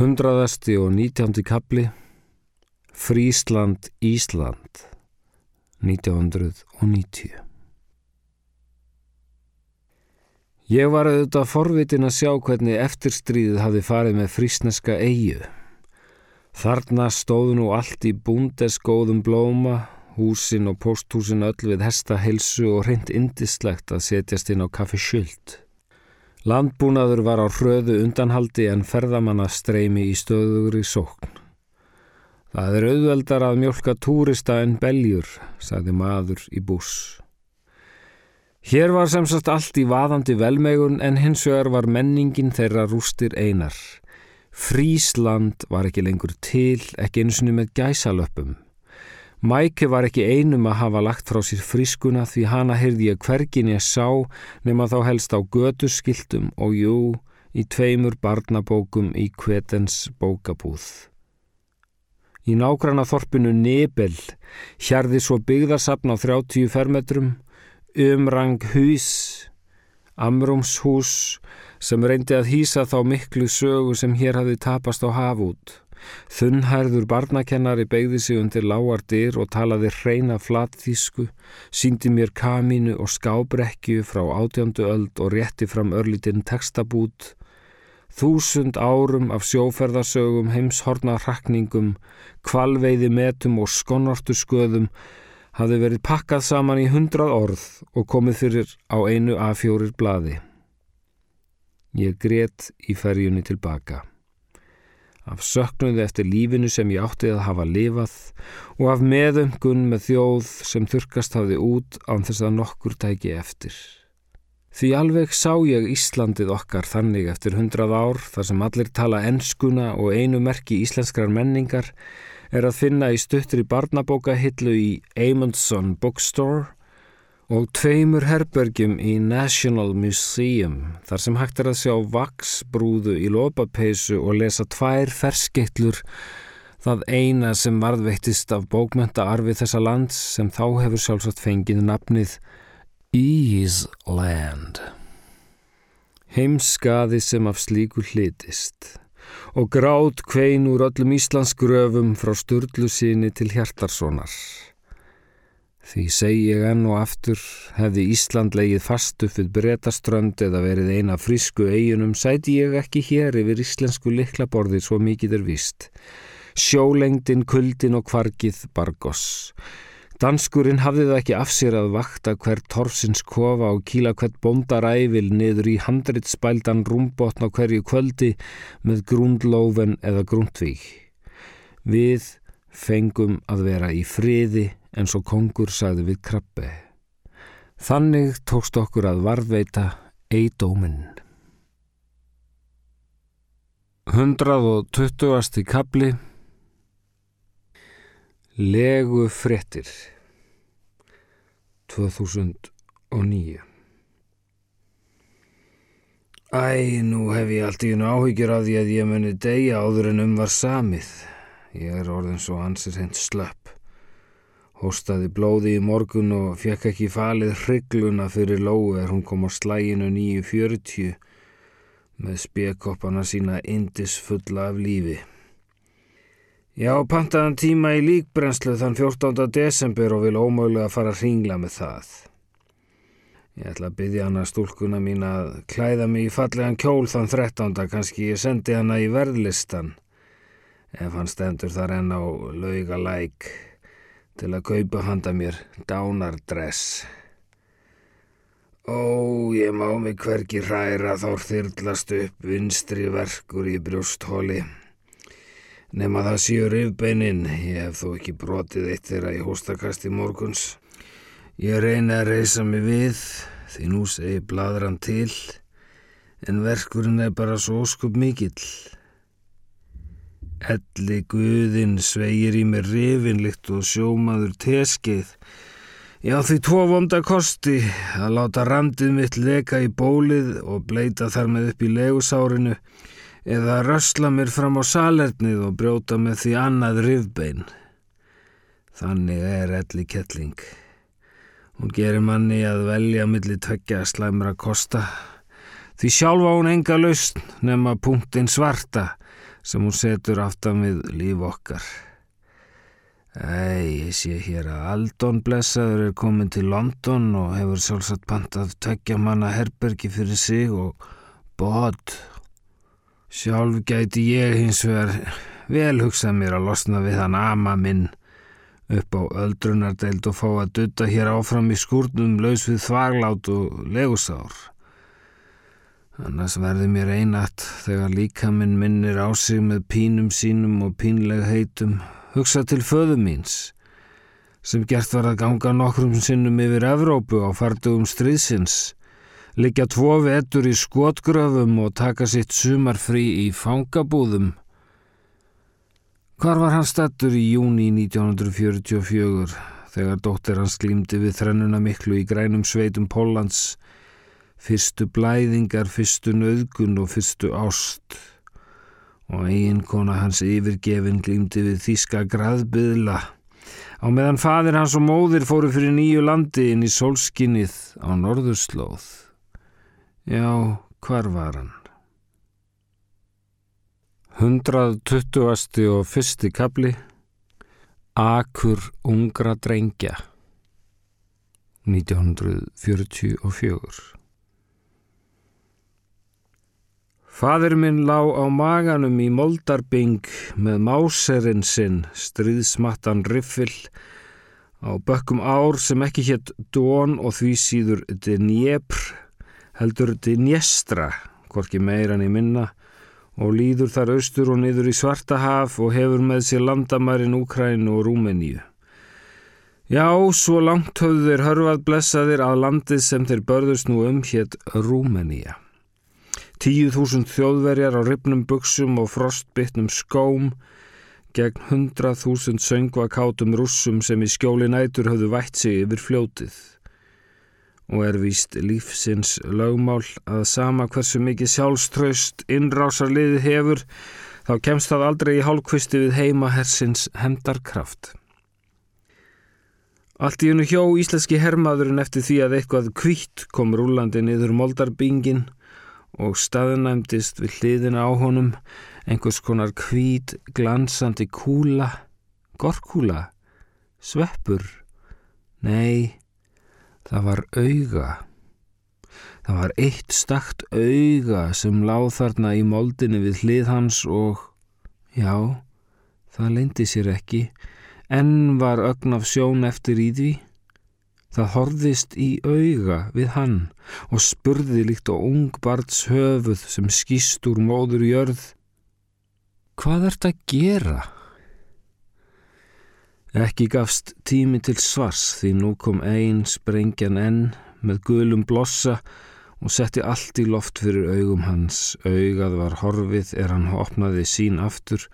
Hundraðasti og nítjándi kapli Frísland Ísland 1990 Ég var auðvitað forvitin að sjá hvernig eftirstríðið hafi farið með frísneska eigu. Þarna stóðu nú allt í búndeskóðum blóma, húsin og posthúsin öll við hesta helsu og reynd indislegt að setjast inn á kaffi skyld. Landbúnaður var á hröðu undanhaldi en ferðamanna streymi í stöðugri sókn. Það er auðveldar að mjölka túrista en beljur, sagði maður í bús. Hér var sem sagt allt í vaðandi velmegun en hins vegar var menningin þeirra rústir einar. Frísland var ekki lengur til, ekki eins og með gæsalöpum. Mæke var ekki einum að hafa lagt frá sér frískuna því hana heyrði ég hvergin ég sá nema þá helst á göduskiltum og jú í tveimur barnabókum í kvetens bókabúð. Í nágranna þorpinu Nebel hjarði svo byggðarsapn á 30 fermetrum, umrang hús, amrumshús sem reyndi að hýsa þá miklu sögu sem hér hafi tapast á hafút. Þunnhærður barnakennari beigði sig undir lágardir og talaði hreina flatþísku, síndi mér kamínu og skábrekju frá átjöndu öld og rétti fram örlítinn textabút. Þúsund árum af sjóferðarsögum, heimshornarrakningum, kvalveiði metum og skonnortu sköðum hafði verið pakkað saman í hundrað orð og komið fyrir á einu A4 bladi. Ég grétt í ferjunni tilbaka af söknuði eftir lífinu sem ég átti að hafa lifað og af meðöngun með þjóð sem þurkast hafði út án þess að nokkur tæki eftir. Því alveg sá ég Íslandið okkar þannig eftir hundrað ár þar sem allir tala enskuna og einu merki íslenskrar menningar er að finna í stuttri barnabókahillu í Amundsen Bookstore og tveimur herbergjum í National Museum þar sem hægt er að sjá vaksbrúðu í lópapeisu og lesa tvær ferskeitlur það eina sem varðveittist af bókmöntaarfi þessa lands sem þá hefur sjálfsagt fengið nafnið Ísland. Heimskaði sem af slíku hlitist og grátt kvein úr öllum Íslands gröfum frá Sturlu síni til Hjartarssonar. Því segi ég enn og aftur, hefði Ísland leigið fast upp við breytaströnd eða verið eina frísku eiginum, sæti ég ekki hér yfir íslensku liklaborði svo mikið er vist. Sjólengdin, kuldin og kvargið bargos. Danskurinn hafði það ekki af sér að vakta hver torfsins kofa og kíla hvert bondaræfil niður í handritspældan rúmbotn á hverju kvöldi með grúndlófen eða grúndvík. Við fengum að vera í friði en svo kongur sagði við krabbe. Þannig tókst okkur að varðveita eidóminn. 120. kapli Legu frettir 2009 Æ, nú hef ég allt í unna áhyggjur af því að ég muni degja áður en um var samið. Ég er orðin svo ansið hreint slöpp. Hóstaði blóði í morgun og fekk ekki falið hrygluna fyrir Lóu er hún kom á slæginu 9.40 með spekoppana sína indis fulla af lífi. Já, pantaðan tíma í líkbrennslu þann 14. desember og vil ómögulega fara að ringla með það. Ég ætla að byggja hana stúlkuna mín að klæða mig í fallegan kjól þann 13. kannski ég sendi hana í verðlistan ef hann stendur þar enn á lauga læk til að kaupa handa mér dánardress. Ó, ég má mig hverki hræra þá þyrlast upp vinstri verkur í brjósthóli. Nefn að það séu rifbeinin, ég hef þó ekki brotið eitt þeirra í hóstakasti morguns. Ég reyni að reysa mig við, því nú segi bladran til, en verkurinn er bara svo óskup mikill. Elli guðinn sveigir í mér rifinlikt og sjómaður teskeið. Já því tvo vonda kosti að láta randið mitt leka í bólið og bleita þar með upp í legusárinu eða rösla mér fram á salernið og brjóta með því annað rifbein. Þannig er elli kettling. Hún gerir manni að velja millir tveggja slæmra kosta. Því sjálfa hún enga lausn nema punktin svarta sem hún setur aftan við líf okkar. Æ, ég sé hér að Aldon Blessaður er komin til London og hefur sjálfsagt pantað tökja manna herbergi fyrir sig og bod. Sjálf gæti ég hins vegar vel hugsað mér að losna við hann ama minn upp á öldrunardeild og fá að dutta hér áfram í skúrnum laus við þvaglát og legusár. Annars verði mér einat þegar líka minn minnir á sig með pínum sínum og pínleg heitum hugsa til föðu míns sem gert var að ganga nokkrum sinnum yfir Evrópu á fardugum stríðsins, liggja tvo vetur í skotgröfum og taka sitt sumarfrí í fangabúðum. Hvar var hann stattur í júni 1944 þegar dóttir hans glýmdi við þrennuna miklu í grænum sveitum Póllands, fyrstu blæðingar, fyrstu nöðgun og fyrstu ást og eiginkona hans yfirgefin glýmdi við þíska graðbyðla á meðan fadir hans og móðir fóru fyrir nýju landi inn í sólskinnið á norðurslóð. Já, hvar var hann? 120. og fyrsti kapli Akur ungra drengja 1944 Fadur minn lá á maganum í moldarbing með máserinn sinn, stríðsmattan riffil, á bökkum ár sem ekki hétt Dón og því síður Dnjepr, heldur Dnjestra, hvorki meirann í minna, og líður þar austur og niður í Svartahaf og hefur með sér landamærin Úkrænu og Rúmeníu. Já, svo langt höfðu þeir hörfað blessaðir að landið sem þeir börðust nú um hétt Rúmeníja. Tíu þúsund þjóðverjar á ripnum buksum og frostbytnum skóm gegn hundrað þúsund söngvakátum rússum sem í skjóli nætur höfðu vætt sig yfir fljótið. Og er víst lífsins lögmál að sama hversu mikið sjálfströst innrásarliði hefur þá kemst það aldrei í hálfkvisti við heima hersins hemdarkraft. Allt í hennu hjó íslenski hermaðurinn eftir því að eitthvað kvítt kom rúlandi niður moldarbingin og staðnæmdist við hliðina á honum einhvers konar hvít glansandi kúla, gorkúla, sveppur. Nei, það var auga. Það var eitt stakt auga sem láð þarna í moldinu við hlið hans og, já, það leindi sér ekki, enn var ögn af sjón eftir í því. Það horðist í auga við hann og spurði líkt á ungbarts höfuð sem skýst úr móður jörð. Hvað ert að gera? Ekki gafst tími til svars því nú kom einn sprengjan enn með gulum blossa og setti allt í loft fyrir augum hans. Augað var horfið er hann opnaði sín aftur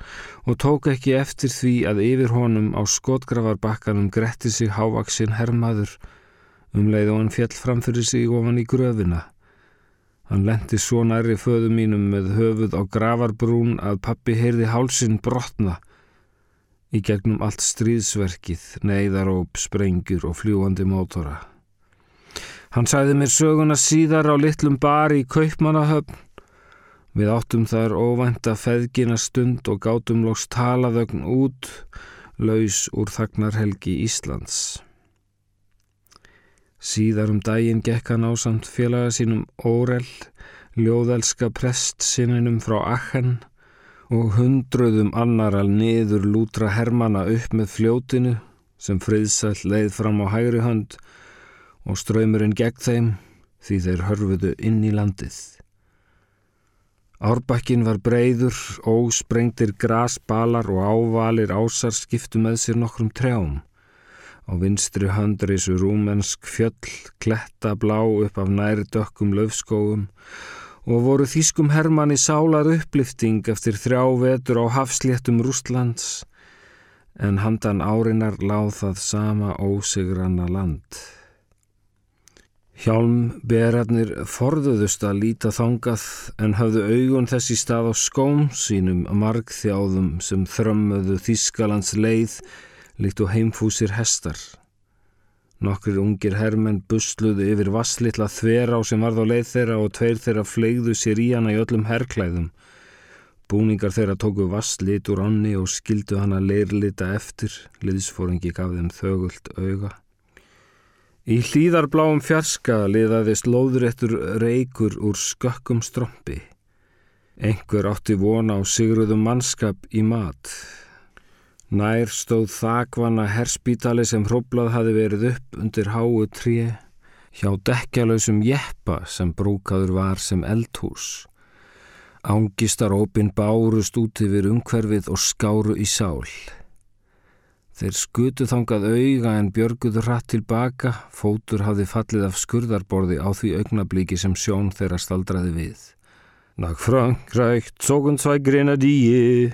og tók ekki eftir því að yfir honum á skotgrafarbakkanum gretti sig hávaksinn hermaður um leið og hann fjall fram fyrir sig ofan í gröfina. Hann lendi svo næri föðu mínum með höfuð á gravarbrún að pappi heyrði hálsin brotna í gegnum allt stríðsverkið, neyðaróp, sprengjur og fljúandi mótora. Hann sæði mér söguna síðar á litlum bar í Kaupmannahöfn. Við áttum þar óvænta feðgina stund og gátum loks talaðögn út, laus úr þagnarhelgi Íslands. Síðar um daginn gekk hann á samt félaga sínum Órel, ljóðelska prest sininum frá Achen og hundruðum annar al niður lútra hermana upp með fljótinu sem friðsall leið fram á hægri hönd og ströymurinn gegn þeim því þeir hörfuðu inn í landið. Árbakkin var breyður, ósprengtir grasbalar og ávalir ásar skiptu með sér nokkrum trjám. Á vinstri handrisu rúmensk fjöll, kletta blá upp af nærdökkum löfskóum og voru þýskum hermanni sálar upplifting eftir þrjá vetur á hafsléttum Rústlands en handan árinar láð það sama ósigranna land. Hjálmberarnir forðuðust að líta þangað en hafðu augun þessi stað á skóm sínum margþjáðum sem þrömmuðu Þískalands leið líkt og heimfúsir hestar. Nokkrir ungir hermenn busluðu yfir vasslittla þver á sem varð á leið þeirra og tveir þeirra flegðu sér í hana í öllum herrklæðum. Búningar þeirra tóku vasslit úr onni og skildu hana leirlita eftir, liðsfóringi gaf þeim þögult auga. Í hlýðarbláum fjarska liðaðist lóðréttur reykur úr skökkum strompi. Einhver átti vona á sigruðum mannskap í mat. Nær stóð þakvana herspítali sem hróblað hafi verið upp undir háu tríi hjá dekkjalausum jeppa sem brúkaður var sem eldhús. Ángistarópin bárust út yfir umhverfið og skáru í sál. Þeir skutu þangað auga en björguðu hratt tilbaka, fótur hafði fallið af skurðarborði á því augnablíki sem sjón þeirra staldraði við. Nach Frankreich zogen zwei Grenadíi.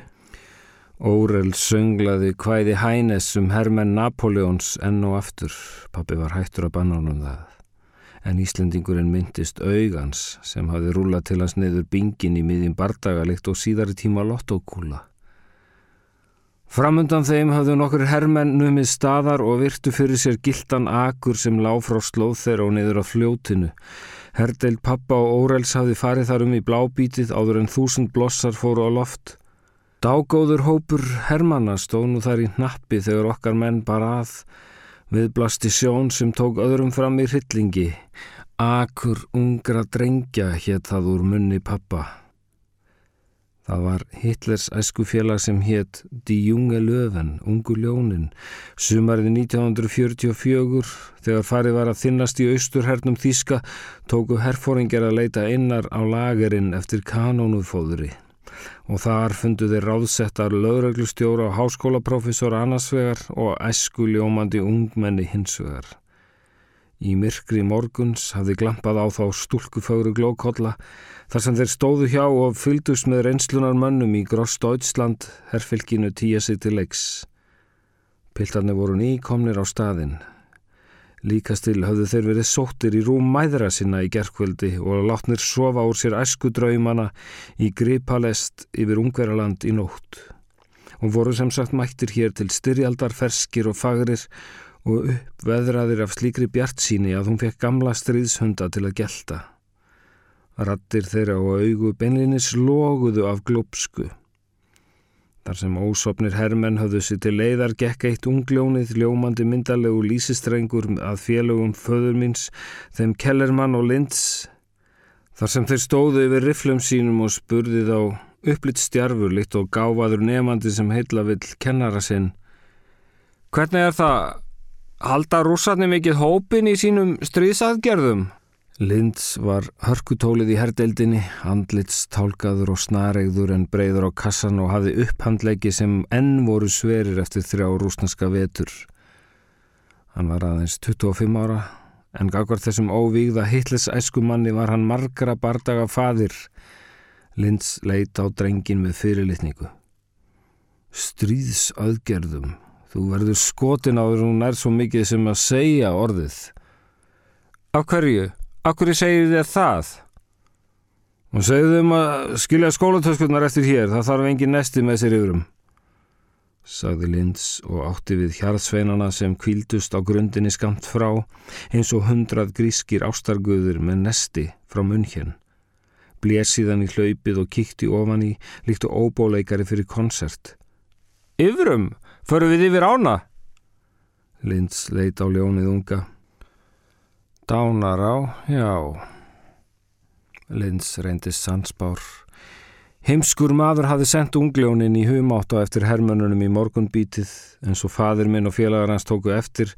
Órel sönglaði hvæði hænes um hermenn Napoleons enn og aftur. Pappi var hættur að banna honum það en Íslendingurinn myndist augans sem hafi rúlað til hans neður bingin í miðjum bardagalikt og síðari tíma lottókúla. Framundan þeim hafðu nokkur hermenn numið staðar og virtu fyrir sér gildan akur sem lág frá slóð þeirra og niður á fljótinu. Herdeild pappa og Órels hafði farið þar um í blábítið áður en þúsund blossar fóru á loft. Dágóður hópur hermanna stónu þar í nappi þegar okkar menn bara að Viðblasti sjón sem tók öðrum fram í hryllingi. Akur ungra drengja hétt það úr munni pappa. Það var Hitlers æskufélag sem hétt Die Junge Löwen, ungu ljónin. Sumarið 1944, þegar farið var að þinnast í austurhernum Þíska, tóku herfóringar að leita innar á lagerinn eftir kanónufóðri og þar fundu þeir ráðsettar lögreglustjóra og háskólaprofessor annarsvegar og æskuljómandi ungmenni hinsvegar. Í myrkri morguns hafði glampað á þá stúlkufögru glókolla þar sem þeir stóðu hjá og fyldust með reynslunar mönnum í Gross-Deutschland herfylginu tíja sig til leiks. Piltarnir voru nýkomnir á staðinn. Líkastil hafðu þeir verið sóttir í rúm mæðra sinna í gerkvöldi og látnir sofa úr sér æskudraumana í gripalest yfir ungveraland í nótt. Og voru sem sagt mættir hér til styrjaldar, ferskir og fagrir og uppveðraðir af slíkri bjart síni að hún fekk gamla stríðshunda til að gelta. Rattir þeirra og augu beinlinis loguðu af glópsku. Þar sem ósopnir hermenn höfðu sér til leiðar gekk eitt ungljónið ljómandi myndalegu lísistrengur að félögum föður míns, þeim Kellermann og Linds. Þar sem þeir stóðu yfir riflum sínum og spurði þá upplitt stjarfur litt og gáfaður nefandi sem heitla vill kennara sinn. Hvernig er það? Halda rússarni mikið hópin í sínum stríðsaðgerðum? Linds var hörkutólið í herdeldinni, andlits tálkaður og snaregður en breyður á kassan og hafði upphandleiki sem enn voru sverir eftir þrjá rúsneska vetur. Hann var aðeins 25 ára, en gagvar þessum óvígða hitlis æskumanni var hann margra bardaga fadir. Linds leit á drengin með fyrirlitningu. Stríðsöðgerðum, þú verður skotin á þér hún er svo mikið sem að segja orðið. Af hverju? Akkur segir þér það? Og segðu þeim að skilja skólatöskurnar eftir hér, það þarf engin nesti með sér yfirum. Sagði Linds og átti við hjarðsveinana sem kvíldust á grundinni skamt frá, eins og hundrað grískir ástarguður með nesti frá munn hérn. Blés síðan í hlaupið og kíkti ofan í, líkt og óbóleikari fyrir konsert. Yfirum, förum við yfir ána? Linds leit á ljónið unga. Dánar á, já. Linds reyndist sansbár. Heimskur maður hafði sendt ungljónin í humátt á eftir hermönunum í morgunbítið eins og fadir minn og félagar hans tóku eftir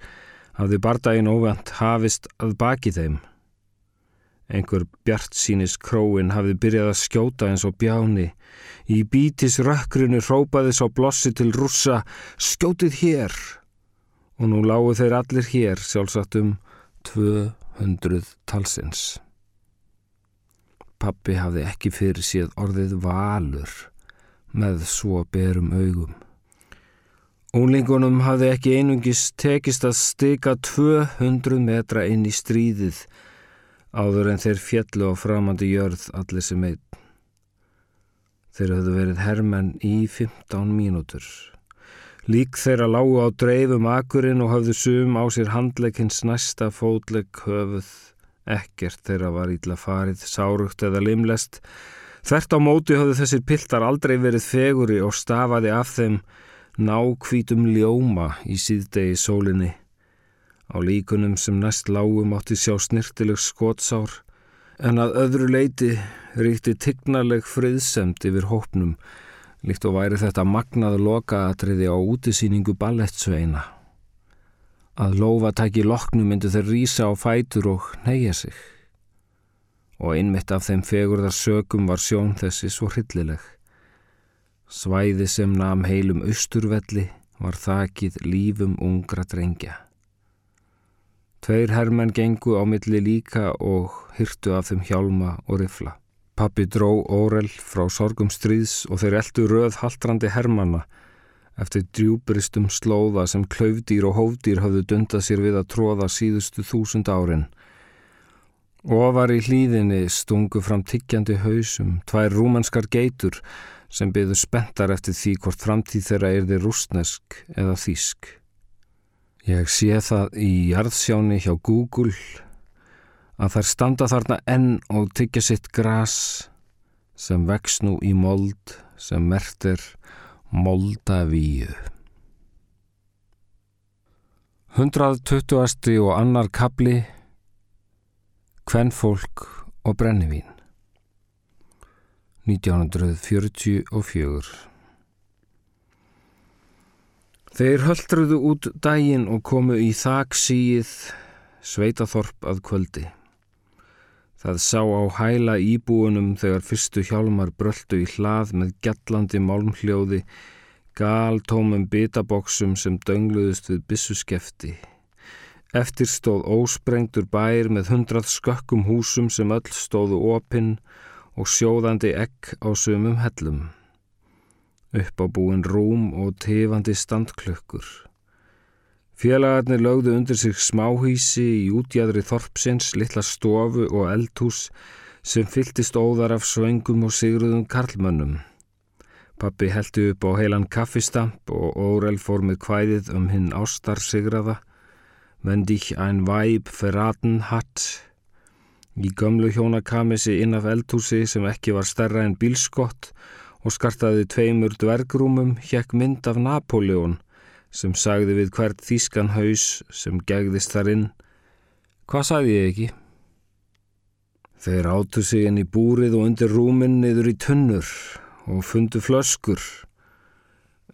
hafði bardaginn óvend hafist að baki þeim. Einhver bjart sínis króin hafði byrjað að skjóta eins og bjáni. Í bítis rökkrinu hrópaði svo blossi til rússa skjótið hér og nú lágu þeir allir hér sjálfsagt um 200 talsins. Pappi hafði ekki fyrir síð orðið valur með svo berum augum. Ólingunum hafði ekki einungis tekist að stika 200 metra inn í stríðið áður en þeir fjallu á framandi jörð allir sem einn. Þeir hafðu verið hermenn í 15 mínútur. Lík þeirra lágu á dreifum akurinn og hafðu sum á sér handleikins næsta fótleik höfuð. Ekkert þeirra var ítla farið, sárugt eða limlest. Þvert á móti höfðu þessir piltar aldrei verið feguri og stafaði af þeim nákvítum ljóma í síðdegi sólinni. Á líkunum sem næst lágum átti sjá snirtileg skótsár en að öðru leiti ríkti tignarleg friðsemt yfir hópnum líkt og væri þetta magnað lokaatriði á útisýningu ballettsveina. Að lofa tæki loknu myndu þeir rýsa á fætur og neyja sig og einmitt af þeim fegurðar sökum var sjón þessi svo hryllileg. Svæði sem nam heilum austurvelli var þakið lífum ungra drengja. Tveir herrmenn gengu á milli líka og hyrtu af þeim hjálma og rifla. Pappi dró Órel frá sorgum stríðs og þeir eldu röð haldrandi hermanna eftir djúburistum slóða sem klaufdýr og hófdýr hafðu dundað sér við að tróða síðustu þúsund árin Ofar í hlýðinni stungu fram tiggjandi hausum, tvær rúmanskar geitur sem byðu spenntar eftir því hvort framtíð þeirra er þið rústnesk eða þýsk. Ég sé það í jarðsjáni hjá Google að þær standa þarna enn og tyggja sitt gras sem vex nú í mold sem mertir Moldavíu. 120. og annar kabli Kvennfólk og brennivín 1944 Þeir höldruðu út dægin og komu í þaksíið sveitaþorp að kvöldi. Það sá á hæla íbúunum þegar fyrstu hjálmar bröldu í hlað með gallandi málmhljóði, galtómum bitaboksum sem döngluðust við bissuskefti. Eftir stóð ósprengtur bær með hundrað skökkum húsum sem öll stóðu opinn og sjóðandi egg á sumum hellum. Upp á búin rúm og tefandi standklökkur. Félagarnir lögðu undir sig smáhísi í útjæðri þorpsins, litla stofu og eldhús sem fylltist óðar af svöngum og sigruðum karlmönnum. Pappi heldi upp á heilan kaffistamp og Órel fór með kvæðið um hinn ástar sigraða wenn dich ein Weib verraten hat. Í gömlu hjónakamisi inn af eldhúsi sem ekki var stærra en bílskott og skartaði tveimur dvergrúmum hjekk mynd af Napoleon sem sagði við hvert þýskan haus sem gegðist þar inn. Hvað sagði ég ekki? Þeir áttu sig inn í búrið og undir rúminn niður í tunnur og fundu flöskur.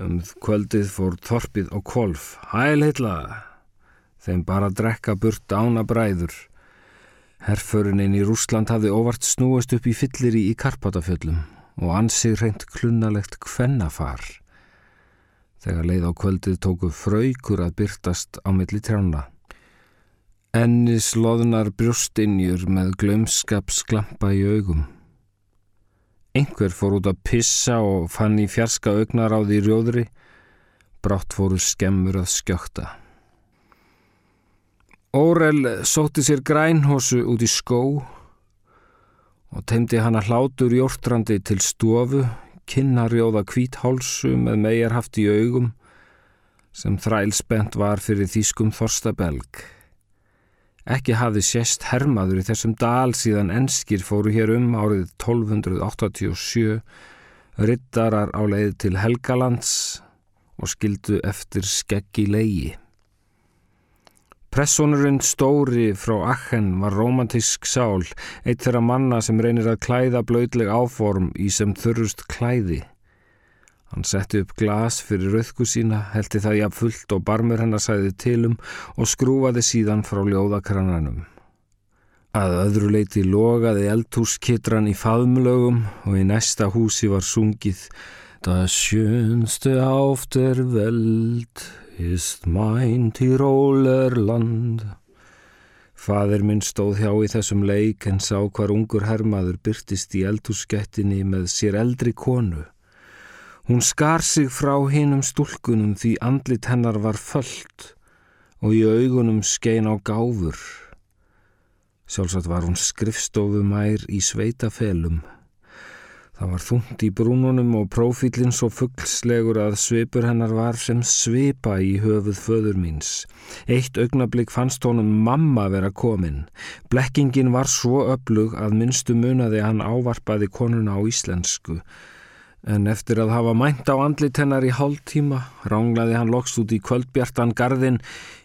Um kvöldið fór þorpið á kolf. Hæl heitla! þeim bara drekka burt ána bræður. Herföruninn í Rúsland hafði óvart snúast upp í fylliri í Karpatafjöllum og ansið reynd klunnalegt kvennafar. Þegar leið á kvöldið tóku fröykur að byrtast á milli trjána. Enni sloðnar brjóstinjur með glömskap sklampa í augum. Einhver fór út að pissa og fann í fjarska augnar á því rjóðri, brátt fóru skemmur að skjökta. Órel sótti sér grænhósu út í skó og teimdi hana hlátur jórtrandi til stofu, kinnarjóða kvíthálsu með megarhaft í augum sem þrælsbent var fyrir þýskum Þorstabelg. Ekki hafði sérst hermaður í þessum dal síðan enskir fóru hér um árið 1287, rittarar á leið til Helgalands og skildu eftir skeggi leigi. Pressonurinn stóri frá Achen var romantísk sál, eitt þeirra manna sem reynir að klæða blöydleg áform í sem þurrust klæði. Hann setti upp glas fyrir rauðku sína, heldi það jafn fullt og barmur hennar sæði tilum og skrúfaði síðan frá ljóðakrananum. Að öðru leiti logaði eldhúskitran í faðmlögum og í næsta húsi var sungið Það sjönstu áft er veld ist mein Tirolerland. Fadir minn stóð hjá í þessum leik en sá hvar ungur hermaður byrtist í eldhússkettinni með sér eldri konu. Hún skar sig frá hinnum stúlkunum því andlit hennar var föllt og í augunum skein á gáfur. Sjálfsagt var hún skrifstofumær í sveitafelum. Það var þungt í brúnunum og prófílinn svo fuggsllegur að svipur hennar var sem svipa í höfuð föður míns. Eitt augnablík fannst honum mamma vera komin. Blekkingin var svo öflug að minnstu munaði hann ávarpaði konuna á íslensku en eftir að hafa mænt á andlit hennar í hálf tíma ránglaði hann loks út í kvöldbjartan gardin,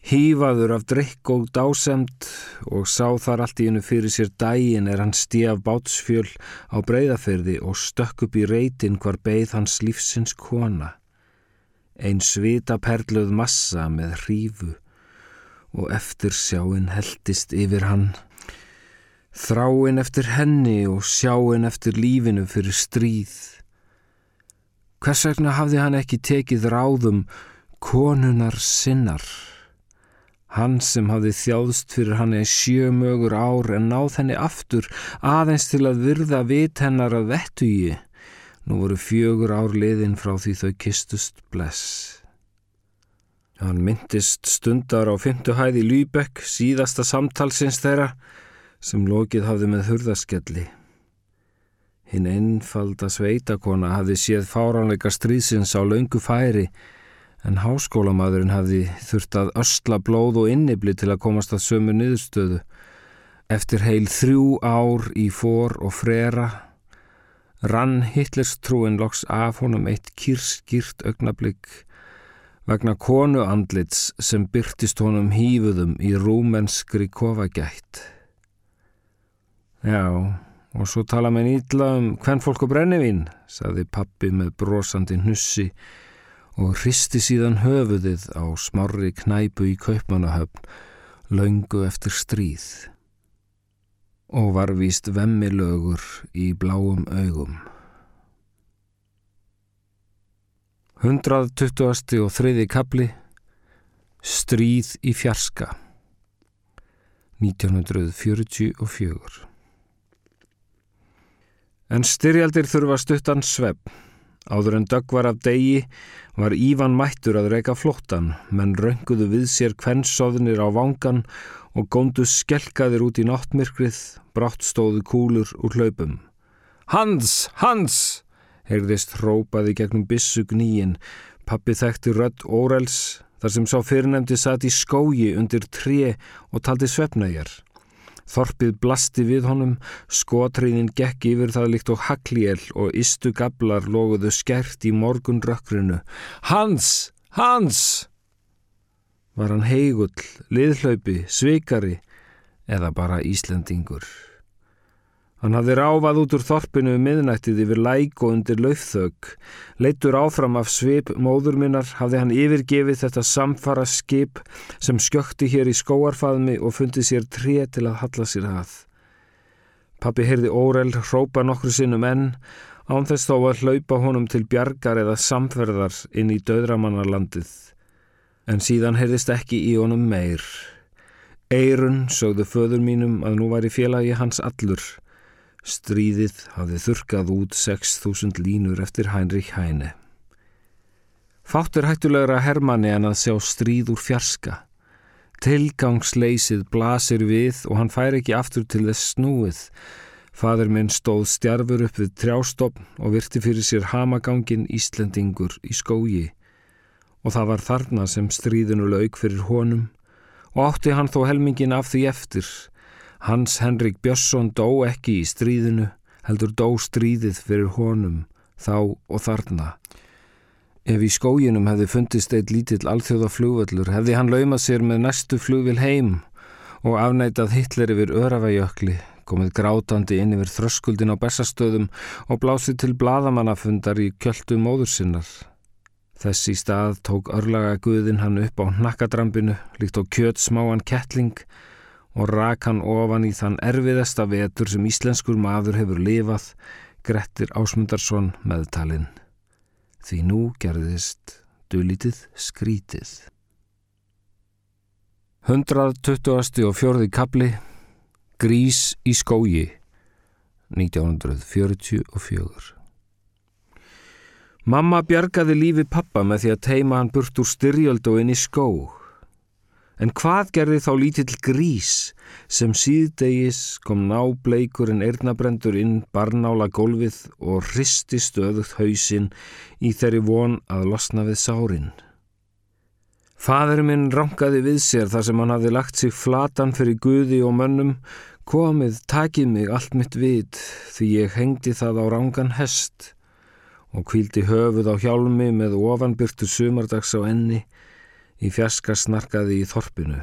hýfaður af drikk og dásemt og sá þar allt í hennu fyrir sér dægin er hann stíaf bátsfjöl á breyðaferði og stökk upp í reytin hvar beigð hans lífsins kona. Einn svita perluð massa með hrífu og eftir sjáinn heldist yfir hann. Þráinn eftir henni og sjáinn eftir lífinu fyrir stríð. Hvers vegna hafði hann ekki tekið ráðum konunar sinnar? Hann sem hafði þjáðst fyrir hann eða sjömögur ár en náð henni aftur aðeins til að virða vit hennar að vettu í. Nú voru fjögur ár liðin frá því þau kistust bless. Hann myndist stundar á fymtu hæði Lýbekk, síðasta samtalsins þeirra, sem lokið hafði með hurðaskelli. Hinn einfalda sveitakona hafði séð fáránleika stríðsins á laungu færi en háskólamadurinn hafði þurft að ösla blóð og innibli til að komast að sömu niðurstöðu. Eftir heil þrjú ár í fór og frera rann Hitlers trúin loks af honum eitt kýrskýrt augnablík vegna konu andlits sem byrtist honum hýfuðum í rúmenskri kofagætt. Já, Og svo tala með nýtla um hvern fólk og brennivín, saði pappi með brosandi hnussi og hristi síðan höfuðið á smarri knæpu í kaupmanahöfn, laungu eftir stríð. Og var víst vemmilögur í bláum augum. 120. og þriði kapli Stríð í fjarska 1944 En styrjaldir þurfa stuttan svepp. Áður en dögg var af degi var Ívan mættur að reyka flóttan, menn rönguðu við sér kvennsóðnir á vangan og góndu skelkaðir út í náttmyrkrið, brátt stóðu kúlur úr hlaupum. Hans! Hans! heyrðist hrópaði gegnum bissug nýjin, pappi þekkti rödd Órels, þar sem sá fyrirnemdi satt í skógi undir tré og taldi svefnæjar. Þorpið blasti við honum, skotriðin gekk yfir það líkt og hagliel og istu gablar loguðu skert í morgun rökkrinu. Hans! Hans! Var hann heigull, liðhlaupi, svikari eða bara Íslandingur? Hann hafði ráfað út úr þorpinu um miðnættið yfir læk og undir laufþög. Leittur áfram af svip móðurminnar hafði hann yfirgefið þetta samfara skip sem skjökti hér í skóarfaðmi og fundið sér tré til að halla sér að. Pappi heyrði Órel hrópa nokkru sinnum enn, án þess þó að hlaupa honum til bjargar eða samferðar inn í döðramannarlandið. En síðan heyrðist ekki í honum meir. Eirun sögðu föður mínum að nú væri félagi hans allur, Stríðið hafði þurkað út 6.000 línur eftir Heinrich Heine. Fáttur hættulegra Hermanni en að sjá stríð úr fjarska. Tilgangsleysið blasir við og hann fær ekki aftur til þess snúið. Fadur minn stóð stjarfur upp við trjástofn og virti fyrir sér hamagangin Íslendingur í skógi. Og það var þarna sem stríðinu laug fyrir honum og átti hann þó helmingin af því eftir Hans Henrik Björnsson dó ekki í stríðinu, heldur dó stríðið fyrir honum, þá og þarna. Ef í skóginum hefði fundist eitt lítill alþjóða flugvöllur, hefði hann laumað sér með næstu flugvil heim og afnætað Hitler yfir Öravæjökli, komið grátandi inn yfir þröskuldin á Bessastöðum og blásið til bladamannafundar í kjöldu móður sinnar. Þessi stað tók örlaga guðin hann upp á nakkadrampinu, líkt á kjöt smáan kettling, og rak hann ofan í þann erfiðasta vetur sem íslenskur maður hefur lifað, Grettir Ásmundarsson meðtalinn. Því nú gerðist dulítið skrítið. 120. og fjörði kapli Grís í skógi 1944 Mamma bjargaði lífi pappa með því að teima hann burt úr styrjöld og inn í skóg. En hvað gerði þá lítill grís sem síðdegis kom nábleikur en eirnabrendur inn barnála gólfið og hristi stöðugt hausinn í þeirri von að losna við sárin. Fadur minn rangaði við sér þar sem hann hafði lagt sig flatan fyrir guði og mönnum, komið, takið mig allt mitt vit því ég hengdi það á rangan hest og kvíldi höfuð á hjálmi með ofanbyrtu sumardags á enni í fjaska snarkaði í þorpinu.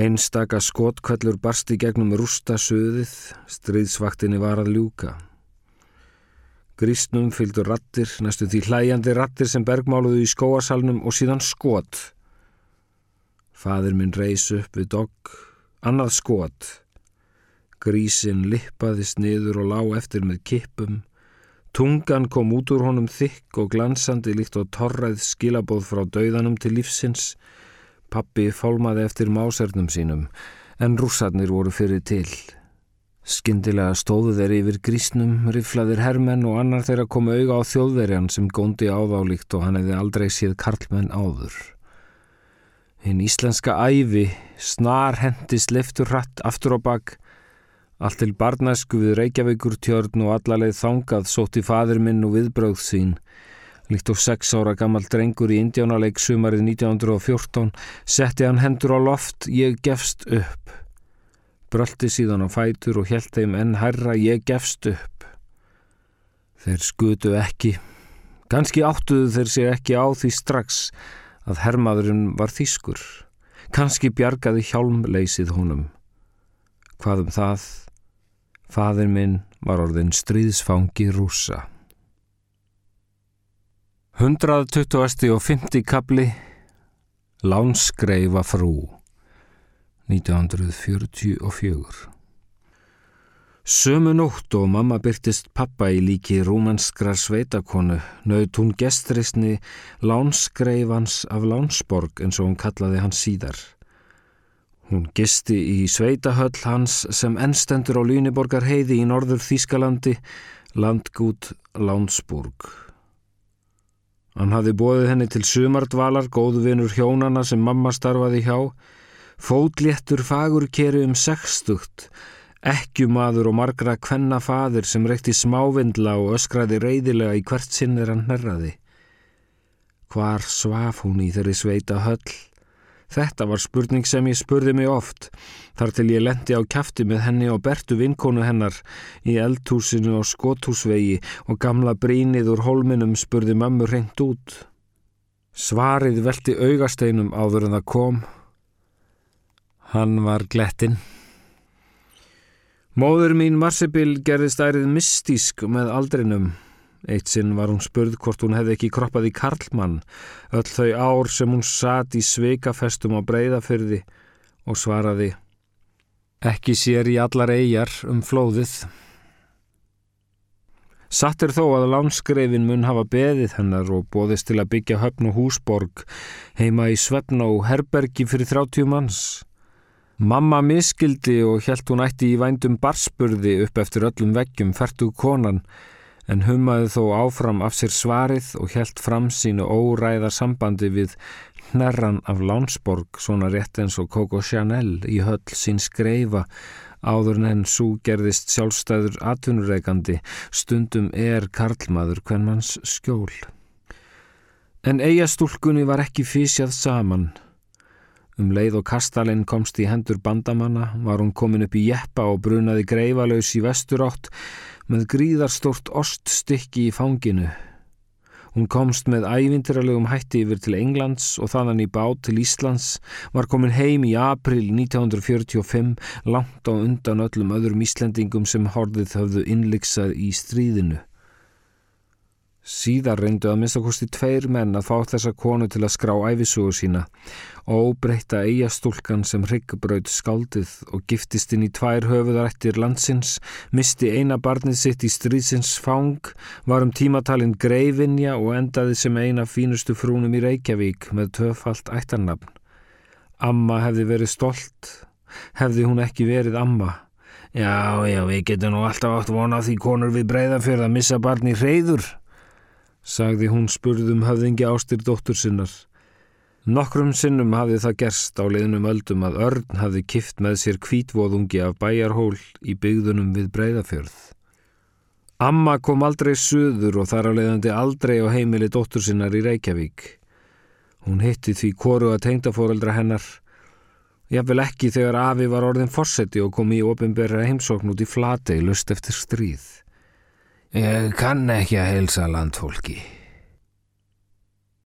Einstaka skotkvellur barsti gegnum rústa söðið, stríðsvaktinni var að ljúka. Grísnum fylgdu rattir, næstu því hlæjandi rattir sem bergmáluðu í skóasalnum og síðan skot. Fadur minn reys upp við dogg, annað skot. Grísin lippaðist niður og lá eftir með kippum, Tungan kom út úr honum þykk og glansandi líkt og torræð skilabóð frá dauðanum til lífsins. Pappi fálmaði eftir másernum sínum, en rússarnir voru fyrir til. Skindilega stóðu þeir yfir grísnum, riflaðir hermenn og annar þeirra komu auga á þjóðverjan sem góndi áðálíkt og hann hefði aldrei séð karlmenn áður. Hinn íslenska æfi snar hendist leftur hratt aftur á bakk Allt til barnæsku við Reykjavíkur tjörn og allarleið þangað sótti fadur minn og viðbröð sín. Líkt og sex ára gammal drengur í Indjánaleg sumarið 1914 setti hann hendur á loft, ég gefst upp. Bröldi síðan á fætur og held þeim enn herra, ég gefst upp. Þeir skutu ekki. Ganski áttuðu þeir sig ekki á því strax að hermaðurinn var þýskur. Kanski bjargaði hjálmleysið honum. Hvað um það? Fadir minn var orðin stríðsfangi rúsa. 120. og 50. kapli Lánskreifa frú 1944 Sömu nótt og mamma byrtist pappa í líki rúmanskra sveitakonu nöðt hún gestrisni Lánskreifans af Lánsborg eins og hún kallaði hann síðar. Hún gisti í sveitahöll hans sem ennstendur á Lýniborgar heiði í norður Þískalandi, landgút Lánsburg. Hann hafði bóðið henni til sumardvalar, góðvinur hjónana sem mamma starfaði hjá, fótléttur fagur keri um sextugt, ekkjumadur og margra kvennafadir sem reykti smávindla og öskraði reyðilega í hvert sinn er hann herraði. Hvar svaf hún í þeirri sveita höll? Þetta var spurning sem ég spurði mig oft, þar til ég lendi á kæfti með henni og bertu vinkonu hennar í eldhúsinu og skotthúsvegi og gamla brínið úr holminum spurði mammu reynd út. Svarið velti augasteinum áður en það kom. Hann var glettinn. Móður mín Marsebil gerðist ærið mystísk með aldrinum. Eitt sinn var hún spurð hvort hún hefði ekki kroppað í Karlmann öll þau ár sem hún satt í sveikafestum á breyðafyrði og svaraði Ekki sér í allar eigjar um flóðið. Satt er þó að lánskreifin mun hafa beðið hennar og bóðist til að byggja höfn og húsborg heima í Svefn og Herbergi fyrir 30 manns. Mamma miskildi og helt hún ætti í vændum barspurði upp eftir öllum veggjum færtug konan en hummaði þó áfram af sér svarið og helt fram sínu óræða sambandi við hnerran af Lánsborg, svona rétt eins og Coco Chanel í höll sín skreifa, áður en svo gerðist sjálfstæður atvinnureikandi, stundum er karlmaður hvern manns skjól. En eigastúlkunni var ekki físjað saman. Um leið og kastalinn komst í hendur bandamanna var hún komin upp í jeppa og brunaði greifalaus í vesturátt með gríðarstort oststykki í fanginu. Hún komst með ævindralegum hætti yfir til Englands og þannig í bát til Íslands, var komin heim í april 1945 langt á undan öllum öðrum Íslendingum sem horfið höfðu innliksað í stríðinu. Síðar reyndu að minnstakosti tveir menn að fá þessa konu til að skrá æfisugu sína og breyta eigastúlkan sem hryggbröð skaldið og giftist inn í tvær höfuðarættir landsins, misti eina barnið sitt í stríðsins fang, var um tímatalinn greifinja og endaði sem eina fínustu frúnum í Reykjavík með töfalt ættarnafn. Amma hefði verið stolt, hefði hún ekki verið amma. Já, já, við getum nú alltaf átt vonað því konur við breyðafjörð að missa barni hreyður sagði hún spurðum höfðingi ástir dóttur sinnar. Nokkrum sinnum hafði það gerst á liðnum öldum að Örn hafði kift með sér kvítvoðungi af bæjarhól í byggðunum við breyðafjörð. Amma kom aldrei suður og þar á leiðandi aldrei á heimili dóttur sinnar í Reykjavík. Hún hitti því koru að tengdafóreldra hennar. Jáfnvel ekki þegar Afi var orðin fórseti og kom í ofinberra heimsókn út í flatei lust eftir stríð. Ég kann ekki að heilsa landfólki